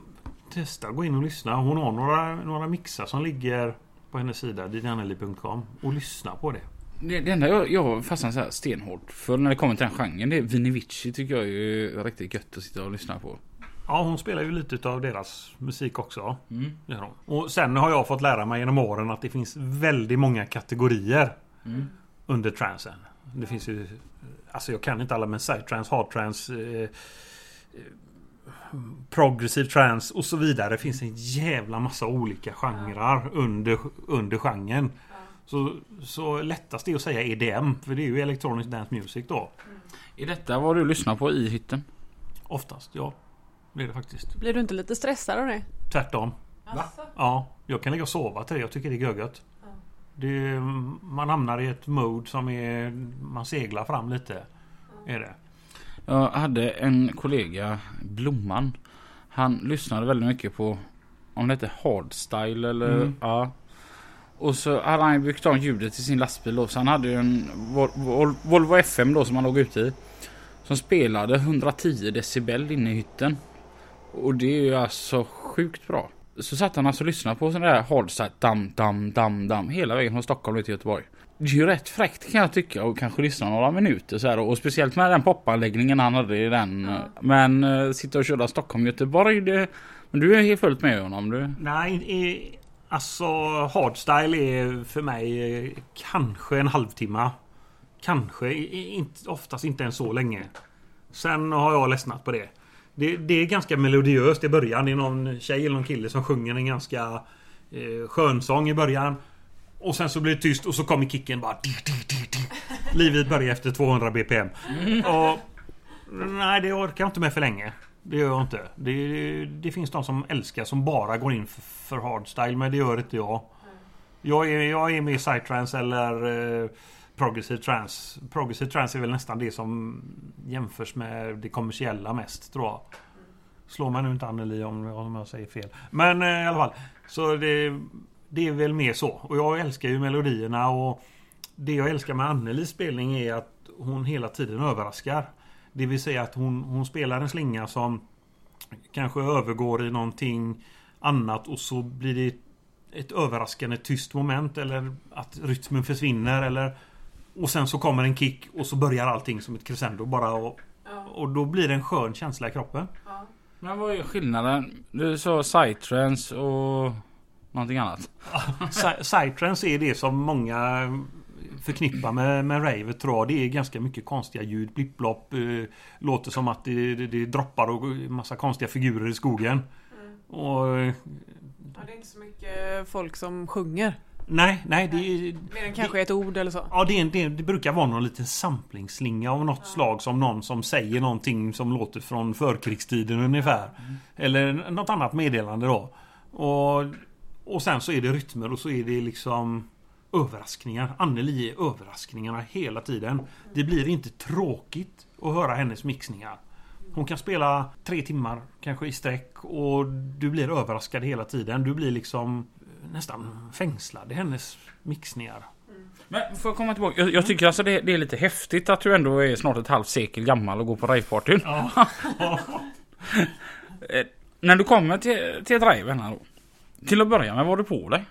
testa gå in och lyssna. Hon har några, några mixar som ligger på hennes sida, didianneli.com. Och lyssna på det. Det, det enda jag, jag fastnar så här stenhårt för när det kommer till den genren det är Vinivici tycker jag är riktigt gött att sitta och lyssna på. Ja, hon spelar ju lite av deras musik också. Mm. Hon. Och sen har jag fått lära mig genom åren att det finns väldigt många kategorier Mm. under transen. Det finns ju... Alltså jag kan inte alla men psytrance, hardtrance, eh, progressive trance och så vidare. Det finns en jävla massa olika genrer under, under genren. Så, så lättast är att säga EDM, för det är ju Electronic Dance Music då. Är detta vad du lyssnar på i hytten? Oftast, ja. Det är det faktiskt. Blir du inte lite stressad av det? Tvärtom. Va? Ja, jag kan ligga och sova till det. Jag tycker det är görgött. Det, man hamnar i ett mode som är... Man seglar fram lite. Är det. Jag hade en kollega, Blomman. Han lyssnade väldigt mycket på om det hette hardstyle eller Mm. ja. Och så hade han byggt om ljudet till sin lastbil då. Så han hade ju en Vol- Vol- Volvo FM då som han låg ute i. Som spelade 110 decibel inne i hytten. Och det är ju alltså sjukt bra. Så satt han alltså och lyssnade på sån där hardstyle dam dam dam dam hela vägen från Stockholm till Göteborg. Det är ju rätt fräckt kan jag tycka och kanske lyssna några minuter så här och speciellt med den popanläggningen han hade i den. Ja. Men uh, sitta och köra Stockholm Göteborg det... Men du är helt fullt med honom du. Nej, alltså hardstyle är för mig eh, kanske en halvtimme. Kanske, inte, oftast inte ens så länge. Sen har jag ledsnat på det. det. Det är ganska melodiöst i början. Det är någon tjej eller någon kille som sjunger en ganska eh, skönsång i början. Och sen så blir det tyst och så kommer kicken bara. Livet börjar efter 200 BPM. Och, nej, det orkar jag inte med för länge. Det gör jag inte. Det, det finns de som älskar som bara går in för, för hardstyle men det gör inte jag. Jag är, jag är med i psytrance eller eh, progressive trance. Progressive trance är väl nästan det som jämförs med det kommersiella mest tror jag. Slår man nu inte Anneli om, om jag säger fel. Men eh, i alla fall. Så det, det är väl mer så. Och jag älskar ju melodierna och det jag älskar med Annelies spelning är att hon hela tiden överraskar. Det vill säga att hon, hon spelar en slinga som kanske övergår i någonting annat och så blir det ett överraskande tyst moment eller att rytmen försvinner eller och sen så kommer en kick och så börjar allting som ett crescendo bara och, och då blir det en skön känsla i kroppen. Men vad är skillnaden? Du sa psytrance och någonting annat. Psy- Psytrance är det som många förknippar med, med ravet tror jag. Det är ganska mycket konstiga ljud. Blipp-blopp. Eh, låter som att det, det, det droppar och massa konstiga figurer i skogen. Och, eh, Ja, det är inte så mycket folk som sjunger. nej, nej. Det, är- Mer än kanske ett ord eller så. Ja, det, det, det brukar vara någon liten samplingsslinga av något slag som någon som säger någonting som låter från förkrigstiden ungefär. Eller något annat meddelande då. Och, och sen så är det rytmer och så är det liksom överraskningar. Anneli är överraskningarna hela tiden. Det blir inte tråkigt att höra hennes mixningar. Hon kan spela tre timmar kanske i sträck och du blir överraskad hela tiden. Du blir liksom nästan fängslad i hennes mixningar. Men får jag komma tillbaka? Jag, jag tycker alltså det, det är lite häftigt att du ändå är snart ett halvt sekel gammal och går på ravepartyn. Ja. Eh, när du kommer till, till raven här då. Till att börja med, vad har du på dig?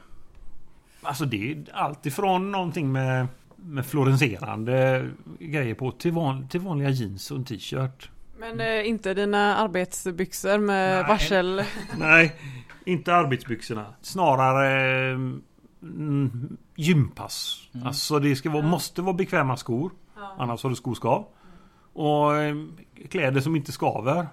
Alltså det är allt ifrån någonting med, med fluorescerande grejer på till, van, till vanliga jeans och en t-shirt. Men eh, inte dina arbetsbyxor med Nej. varsel. Nej, inte arbetsbyxorna. Snarare mm, gympass. Mm. Alltså det ska vara, måste vara bekväma skor. Annars har du skoskav. Och eh, kläder som inte skaver.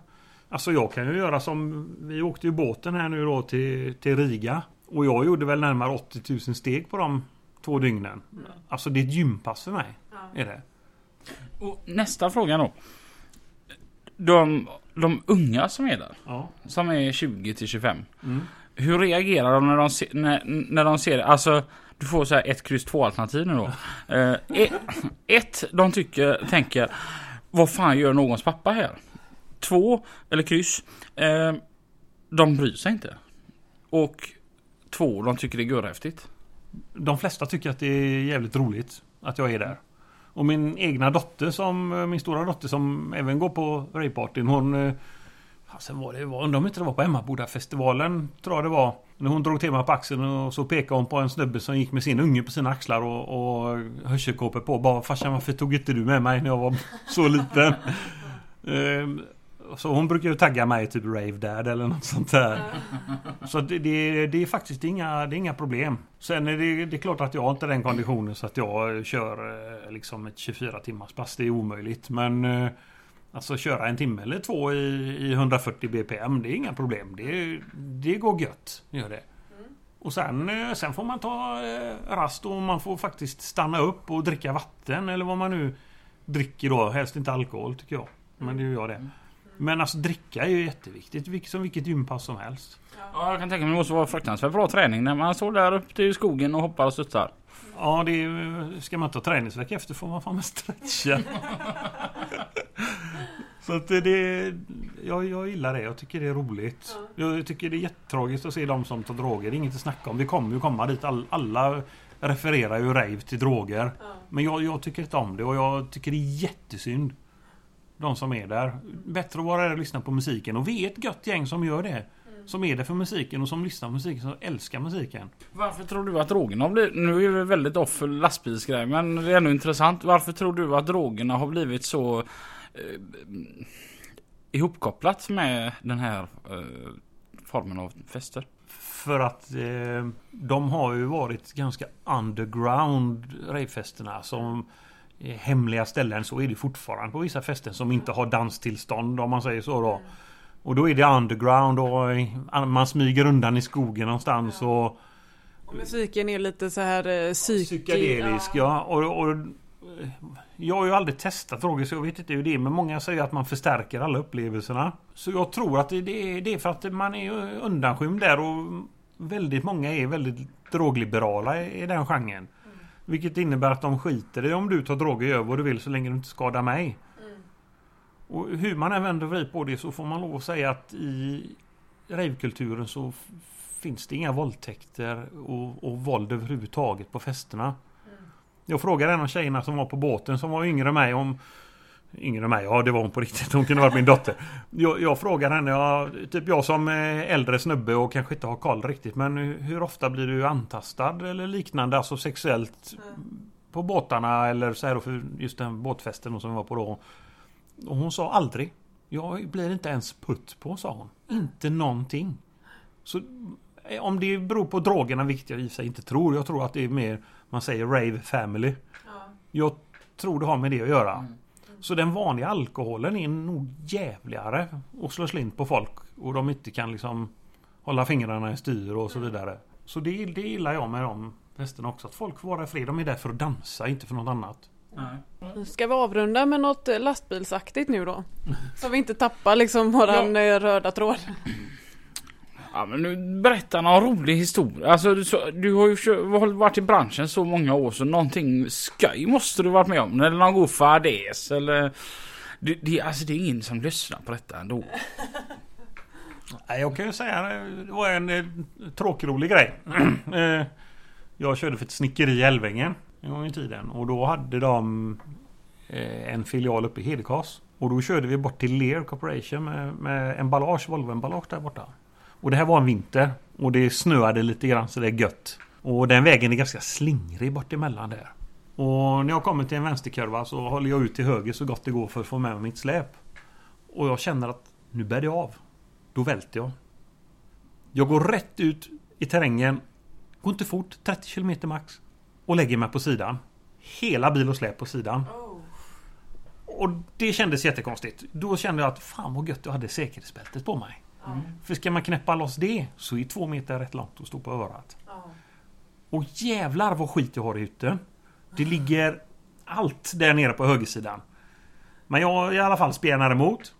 Alltså jag kan ju göra som... Vi åkte ju båten här nu då till, till Riga. Och jag gjorde väl närmare 80 000 steg på de två dygnen. Alltså det är ett gympass för mig. Är det. Och nästa fråga då. De, de unga som är där, Ja. som är 20 till 25. Mm. Hur reagerar de när de, se, när, när de ser Alltså, du får så här ett kryss två alternativ nu då. Eh, ett, ett, de tycker, tänker, vad fan gör någons pappa här? Två, eller kryss, eh, de bryr sig inte. Och två, de tycker det är görhäftigt. De flesta tycker att det är jävligt roligt att jag är där. Och min egna dotter som, min stora dotter som även går på ravepartyn hon, eh, Sen var det, var- undrar om inte det var på Emmabodafestivalen, tror jag det var. När hon drog till mig på axeln och så pekade hon på en snubbe som gick med sin unge på sina axlar och, och hörselkåpor på. Bara farsan varför tog inte du med mig när jag var så liten? Ehm, så hon brukar ju tagga mig typ Rave Dad eller något sånt där. Så det, det, det är faktiskt inga, det är inga problem. Sen är det, det är klart att jag har inte den konditionen så att jag kör eh, liksom ett 24 timmars pass. Det är omöjligt. Men eh, alltså köra en timme eller två i, i 140 bpm, det är inga problem. Det, det går gött. Gör det. Och sen, eh, sen får man ta rast och man får faktiskt stanna upp och dricka vatten eller vad man nu dricker då. Helst inte alkohol tycker jag. Men det gör jag det. Men alltså dricka är ju jätteviktigt. vilket- Som vilket gympass som helst. Ja, jag kan tänka mig det måste vara fruktansvärt bra träning när man står där uppe i skogen och hoppar och studsar. Ja, det är, ska man ta träningsvecka efter får man fan med stretcha. Så att det, det jag, jag gillar det. Jag tycker det är roligt. Jag tycker det är jättetragiskt att se de som tar droger. Det är inget att snacka om. Vi kommer ju komma dit. All, alla refererar ju rave till droger. Men jag, jag tycker inte om det och jag tycker det är jättesynd. De som är där. Bättre att vara där och lyssna på musiken. Och vi är ett gött gäng som gör det. Som är där för musiken och som lyssnar på musiken, som älskar musiken. Varför tror du att drogerna har blivit... Nu är vi väldigt off för lastbilsgrej men det är ändå intressant. Varför tror du att drogerna har blivit så... Eh, ihopkopplat med den här eh, formen av fester? För att eh, de har ju varit ganska underground ravefesterna som eh, hemliga ställen. Så är det fortfarande på vissa fester som inte har danstillstånd om man säger så då. Och då är det underground och eh, man smyger undan i skogen någonstans och Och musiken är lite så här eh, psyk... psykedelisk. Ja. Och, och, jag har ju aldrig testat droger så jag vet inte hur det är. Men många säger att man förstärker alla upplevelserna. Så jag tror att det, är, det är för att man är undanskymd där och väldigt många är väldigt drogliberala i, i den genren. Vilket innebär att de skiter i om du tar droger gör vad du vill så länge du inte skadar mig. Och hur man än vänder och på det så får man lov att säga att i ravekulturen så finns det inga våldtäkter och, och våld överhuvudtaget på festerna. Jag frågade en av tjejerna som var på båten som var yngre än mig om Yngre än mig? Ja det var hon på riktigt. Hon kunde varit min dotter. Jag, jag frågade henne, ja, typ jag som eh, äldre snubbe och kanske inte har koll riktigt. Men hur- ofta blir du antastad eller liknande, alltså sexuellt på båtarna eller så här då för just den båtfesten som vi var på då. Och hon sa aldrig. Jag blir inte ens putt på, sa hon. Inte någonting. Så eh, om det beror på drogerna, vilket jag i sig inte tror. Jag tror att det är mer, man säger rave family. Jag tror det har med det att göra. Så den vanliga alkoholen är nog jävligare och slår slint på folk. Och de inte kan liksom hålla fingrarna i styr och så vidare. Så det, det gillar jag med de festerna också. Att folk får vara i fred. De är där för att dansa, inte för något annat. Ska vi avrunda med något lastbilsaktigt nu då? Så vi inte tappar liksom våran eh, röda tråd. Ja men nu berätta någon rolig historia. Alltså du, så, du har ju varit i branschen så många år så någonting skoj måste du varit med om. Eller någon god fadäs eller... Det, det, alltså det är ingen som lyssnar på detta ändå. Nej, Jag kan ju säga det det var en eh, tråkig tråkrolig grej. Eh, jag körde för ett snickeri i Älvängen en gång i tiden. Och då hade de en filial uppe i Hedekas. Och då körde vi bort till Lear Corporation med, med emballage, Volvo-emballage där borta. Och det här var en vinter. Och det snöade lite grann så det är gött. Och den vägen är ganska slingrig bort emellan där. Och när jag kommer till en vänsterkurva så håller jag ut till höger så gott det går för att få med mig mitt släp. Och jag känner att nu bär det av. Då välter jag. Jag går rätt ut i terrängen. Går inte fort, 30 km max. Och lägger mig på sidan. Hela bil och släp på sidan. Och det kändes jättekonstigt. Då kände jag att fan vad gött jag hade säkerhetsbältet på mig. För ska man knäppa loss det så är två meter rätt långt att stå på örat. Och jävlar vad skit jag har hytten. Det ligger allt där nere på högersidan. Men jag i alla fall spjärnar emot.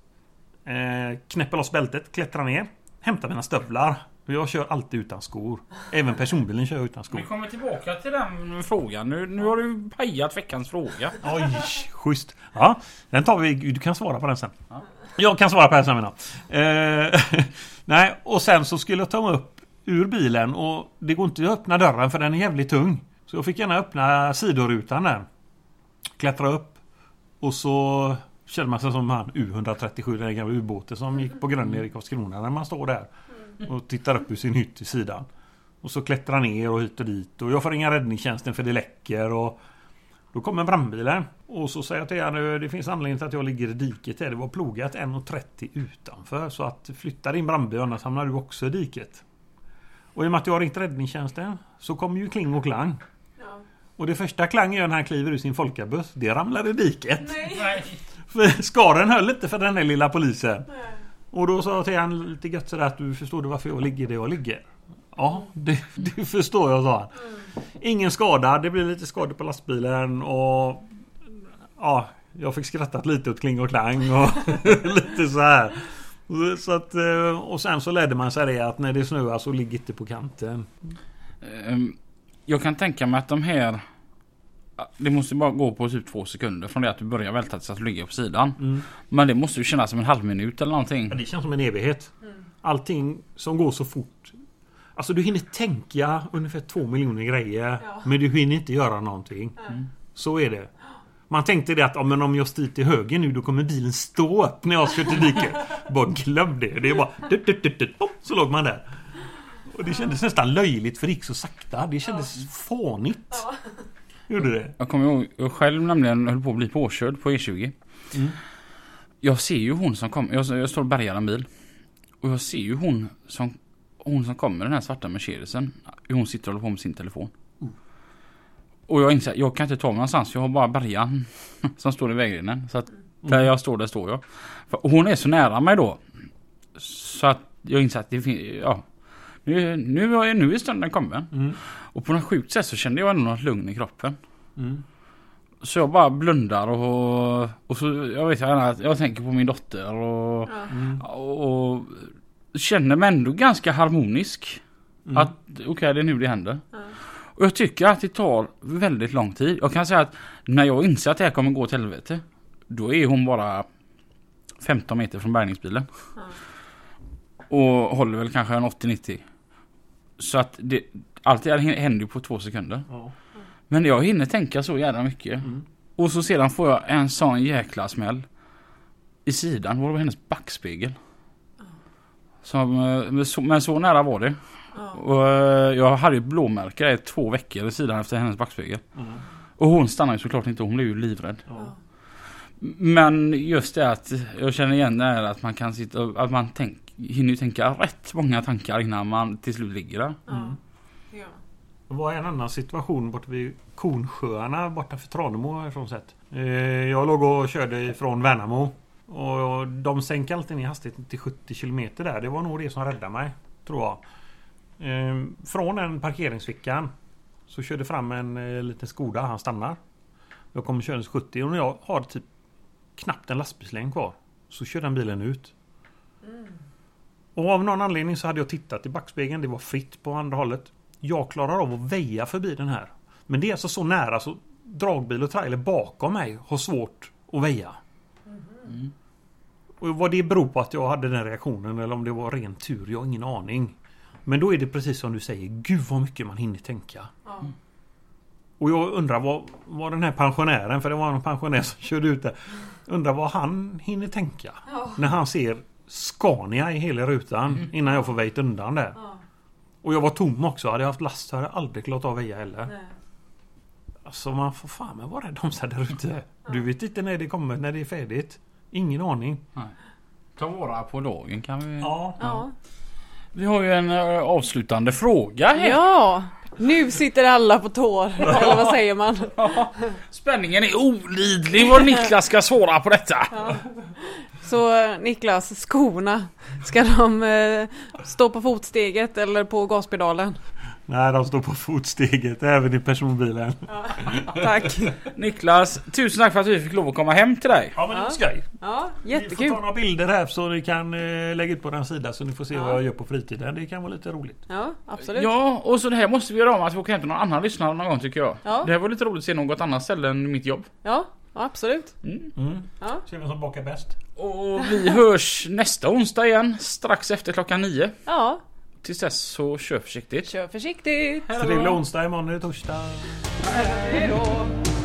Eh, knäpper loss bältet, klättrar ner. Hämtar mina stövlar. För Jag kör alltid utan skor. Även personbilen kör jag utan skor. Vi kommer tillbaka till den frågan. Nu, nu har du pajat veckans fråga. Oj, schysst. Ja, den tar vi. Du kan svara på den sen. Jag kan svara på jag. eh, Nej, och sen så skulle jag ta mig upp ur bilen och det går inte att öppna dörren för den är jävligt tung. Så jag fick gärna öppna sidorutan där. Klättra upp. Och så Känner man sig som han U137, den gamla ubåten som gick på grund nere i Karlskrona när man står där. Och tittar upp ur sin hytt i sidan. Och så klättrar ner och hit och dit. Och jag får ringa räddningstjänsten för det läcker. Och då kommer brandbilen. Och så säger jag till henne det finns anledning till att jag ligger i diket. här. Det var plogat 1,30 utanför. Så att flytta din brandbil annars hamnar du också i diket. Och i och med att jag har ringt räddningstjänsten så kommer ju kling och klang. Och det första klang gör när han kliver ur sin folkabuss. Det ramlar i diket. Nej. För skaren höll inte för den där lilla polisen. Och då sa jag till han lite gött sådär att du förstår du varför jag ligger där jag ligger? Ja, det, det förstår jag sa han. Ingen skada, det blir lite skador på lastbilen och Ja, jag fick skrattat lite åt kling och klang och lite så här. Så att, eh, och sen så lärde man sig det att när det snöar så ligg inte på kanten. Ehm, Jag kan tänka mig att de här Det måste bara gå på typ två sekunder från det att du börjar välta tills att du ligger på sidan. Mm. Men det måste ju kännas som en halv minut eller någonting. Ja, det känns som en evighet. Allting som går så fort. Alltså du hinner tänka ungefär två miljoner grejer. Ja. Men du hinner inte göra någonting. Så är det. Man tänkte det att ja, men om jag styr till höger nu då kommer bilen stå upp när jag kör till diket. bara glöm det. Det är bara... Dut, dut, dut, dut, så låg man där. Och det kändes nästan löjligt för det gick så sakta. Det kändes fånigt. Gjorde det. Jag kommer ihåg, jag själv nämligen höll på att bli påkörd på E20. Mm. Jag ser ju hon som kommer, jag, jag står och bärgar en bil. Och jag ser ju hon som, hon som kommer den här svarta Mercedesen. Hon sitter och håller på med sin telefon. Och jag inser, jag kan inte ta mig någonstans, jag har bara bärgaren som står i vägrenen. Så att där jag står, där står jag. För hon är så nära mig då. Så att jag inser att det finns, ja. Nu, nu, är- nu är stunden kommen. Mm. Och på något sjukt sätt så kände jag ändå något lugn i kroppen. Mm. Så jag bara blundar och, och så, jag vet jag, att jag tänker på min dotter och, Mm. och känner mig ändå ganska harmonisk. Mm. Att okej, det är nu det händer. Och jag tycker att det tar väldigt lång tid. Jag kan säga att när jag inser att det här kommer gå till helvete. Då är hon bara 15 meter från bärgningsbilen. Och håller väl kanske en 80-90. Så att det, allt det här händer ju på två sekunder. Men jag hinner tänka så jävla mycket. Mm. Och så sedan får jag en sån jäkla smäll. I sidan var det hennes backspegel. Som, eh, men, så, men så nära var det. Och eh, jag hade ju ett blåmärke i två veckor i sidan efter hennes backspegel. Mm. Och hon stannade ju såklart inte, hon blev ju livrädd. Ja. Men just det att jag känner igen det här att man kan sitta att man tänk, hinner ju tänka rätt många tankar innan man till slut ligger där. Ja. Ja. Det var en annan situation borta vid Kornsjöarna borta för Tranemo härifrån sett. Eh, Jag låg och körde ifrån Värnamo. Och de sänker alltid ner hastigheten till 70 km där. Det var nog det som räddade mig. Tror jag. Eh, Från den parkeringsfickan så körde fram en eh, liten Skoda. Han stannar. Jag kommer körandes 70 och när jag har typ knappt en lastbilslängd kvar. Så kör den bilen ut. Och av någon anledning så hade jag tittat i backspegeln. Det var fritt på andra hållet. Jag klarar av att väja förbi den här. Men det är alltså så nära så dragbil och trailer bakom mig har svårt att väja. Och vad det beror på att jag hade den reaktionen eller om det var ren tur, jag har ingen aning. Men då är det precis som du säger, gud vad mycket man hinner tänka. Ja. Och jag undrar vad, vad den här pensionären, för det var en pensionär som körde ut där. Undrar vad han hinner tänka. Ja. När han ser Scania i hela rutan innan jag får väjt undan där. Ja. Och jag var tom också. Hade jag haft last så hade jag aldrig klarat av väja heller. Nej. Alltså man får fan vara rädd om sig där ute. Du vet inte när det kommer, när det är färdigt. Ingen aning. Ta vara på dagen kan vi. Ja. Ja. Vi har ju en eh, avslutande fråga här. ja, nu sitter alla på tår. Eller vad säger man? Spänningen är olidlig vad Niklas ska svara på detta. Så eh, Niklas, skorna, ska de eh, stå på fotsteget eller på gaspedalen? Nej, de står på fotsteget även i personbilen. Tack. Niklas, tusen tack för att vi fick lov att komma hem till dig. Ja men det Ja. är skoj. Ja, Vi får jättekul. ta några bilder här så ni kan eh, lägga ut på den sida så ni får se Ja. vad jag gör på fritiden. Det kan vara lite roligt. Ja, absolut. Ja, och så det här måste vi göra om att vi åker hem till någon annan lyssnare någon gång tycker jag. Ja. Det här var lite roligt att se något annat ställe än mitt jobb. Ja, absolut. Mm. Ja. Se vem som bakar bäst. Och vi hörs nästa onsdag igen, strax efter klockan nio. ja, Tills dess så kör försiktigt. kör försiktigt. Trevlig onsdag, imorgon är det torsdag. Hej då.